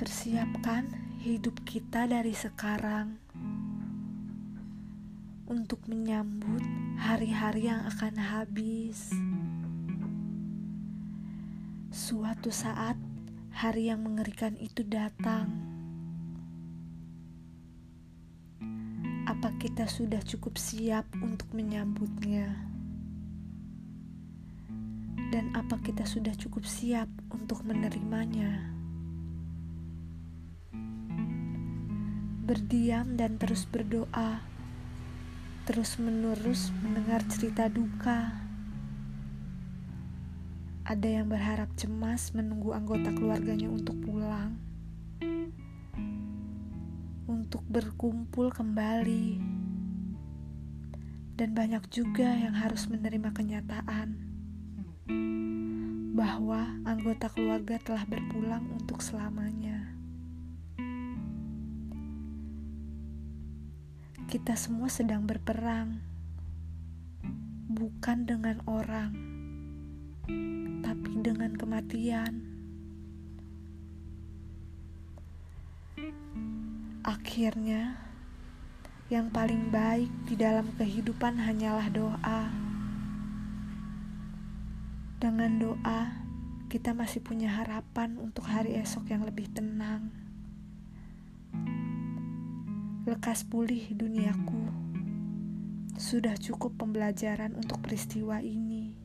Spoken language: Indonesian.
Persiapkan hidup kita dari sekarang untuk menyambut hari-hari yang akan habis. Suatu saat, hari yang mengerikan itu datang. Apa kita sudah cukup siap untuk menyambutnya? Dan apa kita sudah cukup siap untuk menerimanya? Berdiam dan terus berdoa, terus-menerus mendengar cerita duka. Ada yang berharap cemas menunggu anggota keluarganya untuk pulang, untuk berkumpul kembali, dan banyak juga yang harus menerima kenyataan bahwa anggota keluarga telah berpulang untuk selamanya. Kita semua sedang berperang, bukan dengan orang, tapi dengan kematian. Akhirnya, yang paling baik di dalam kehidupan hanyalah doa. Dengan doa, kita masih punya harapan untuk hari esok yang lebih tenang lekas pulih duniaku. Sudah cukup pembelajaran untuk peristiwa ini.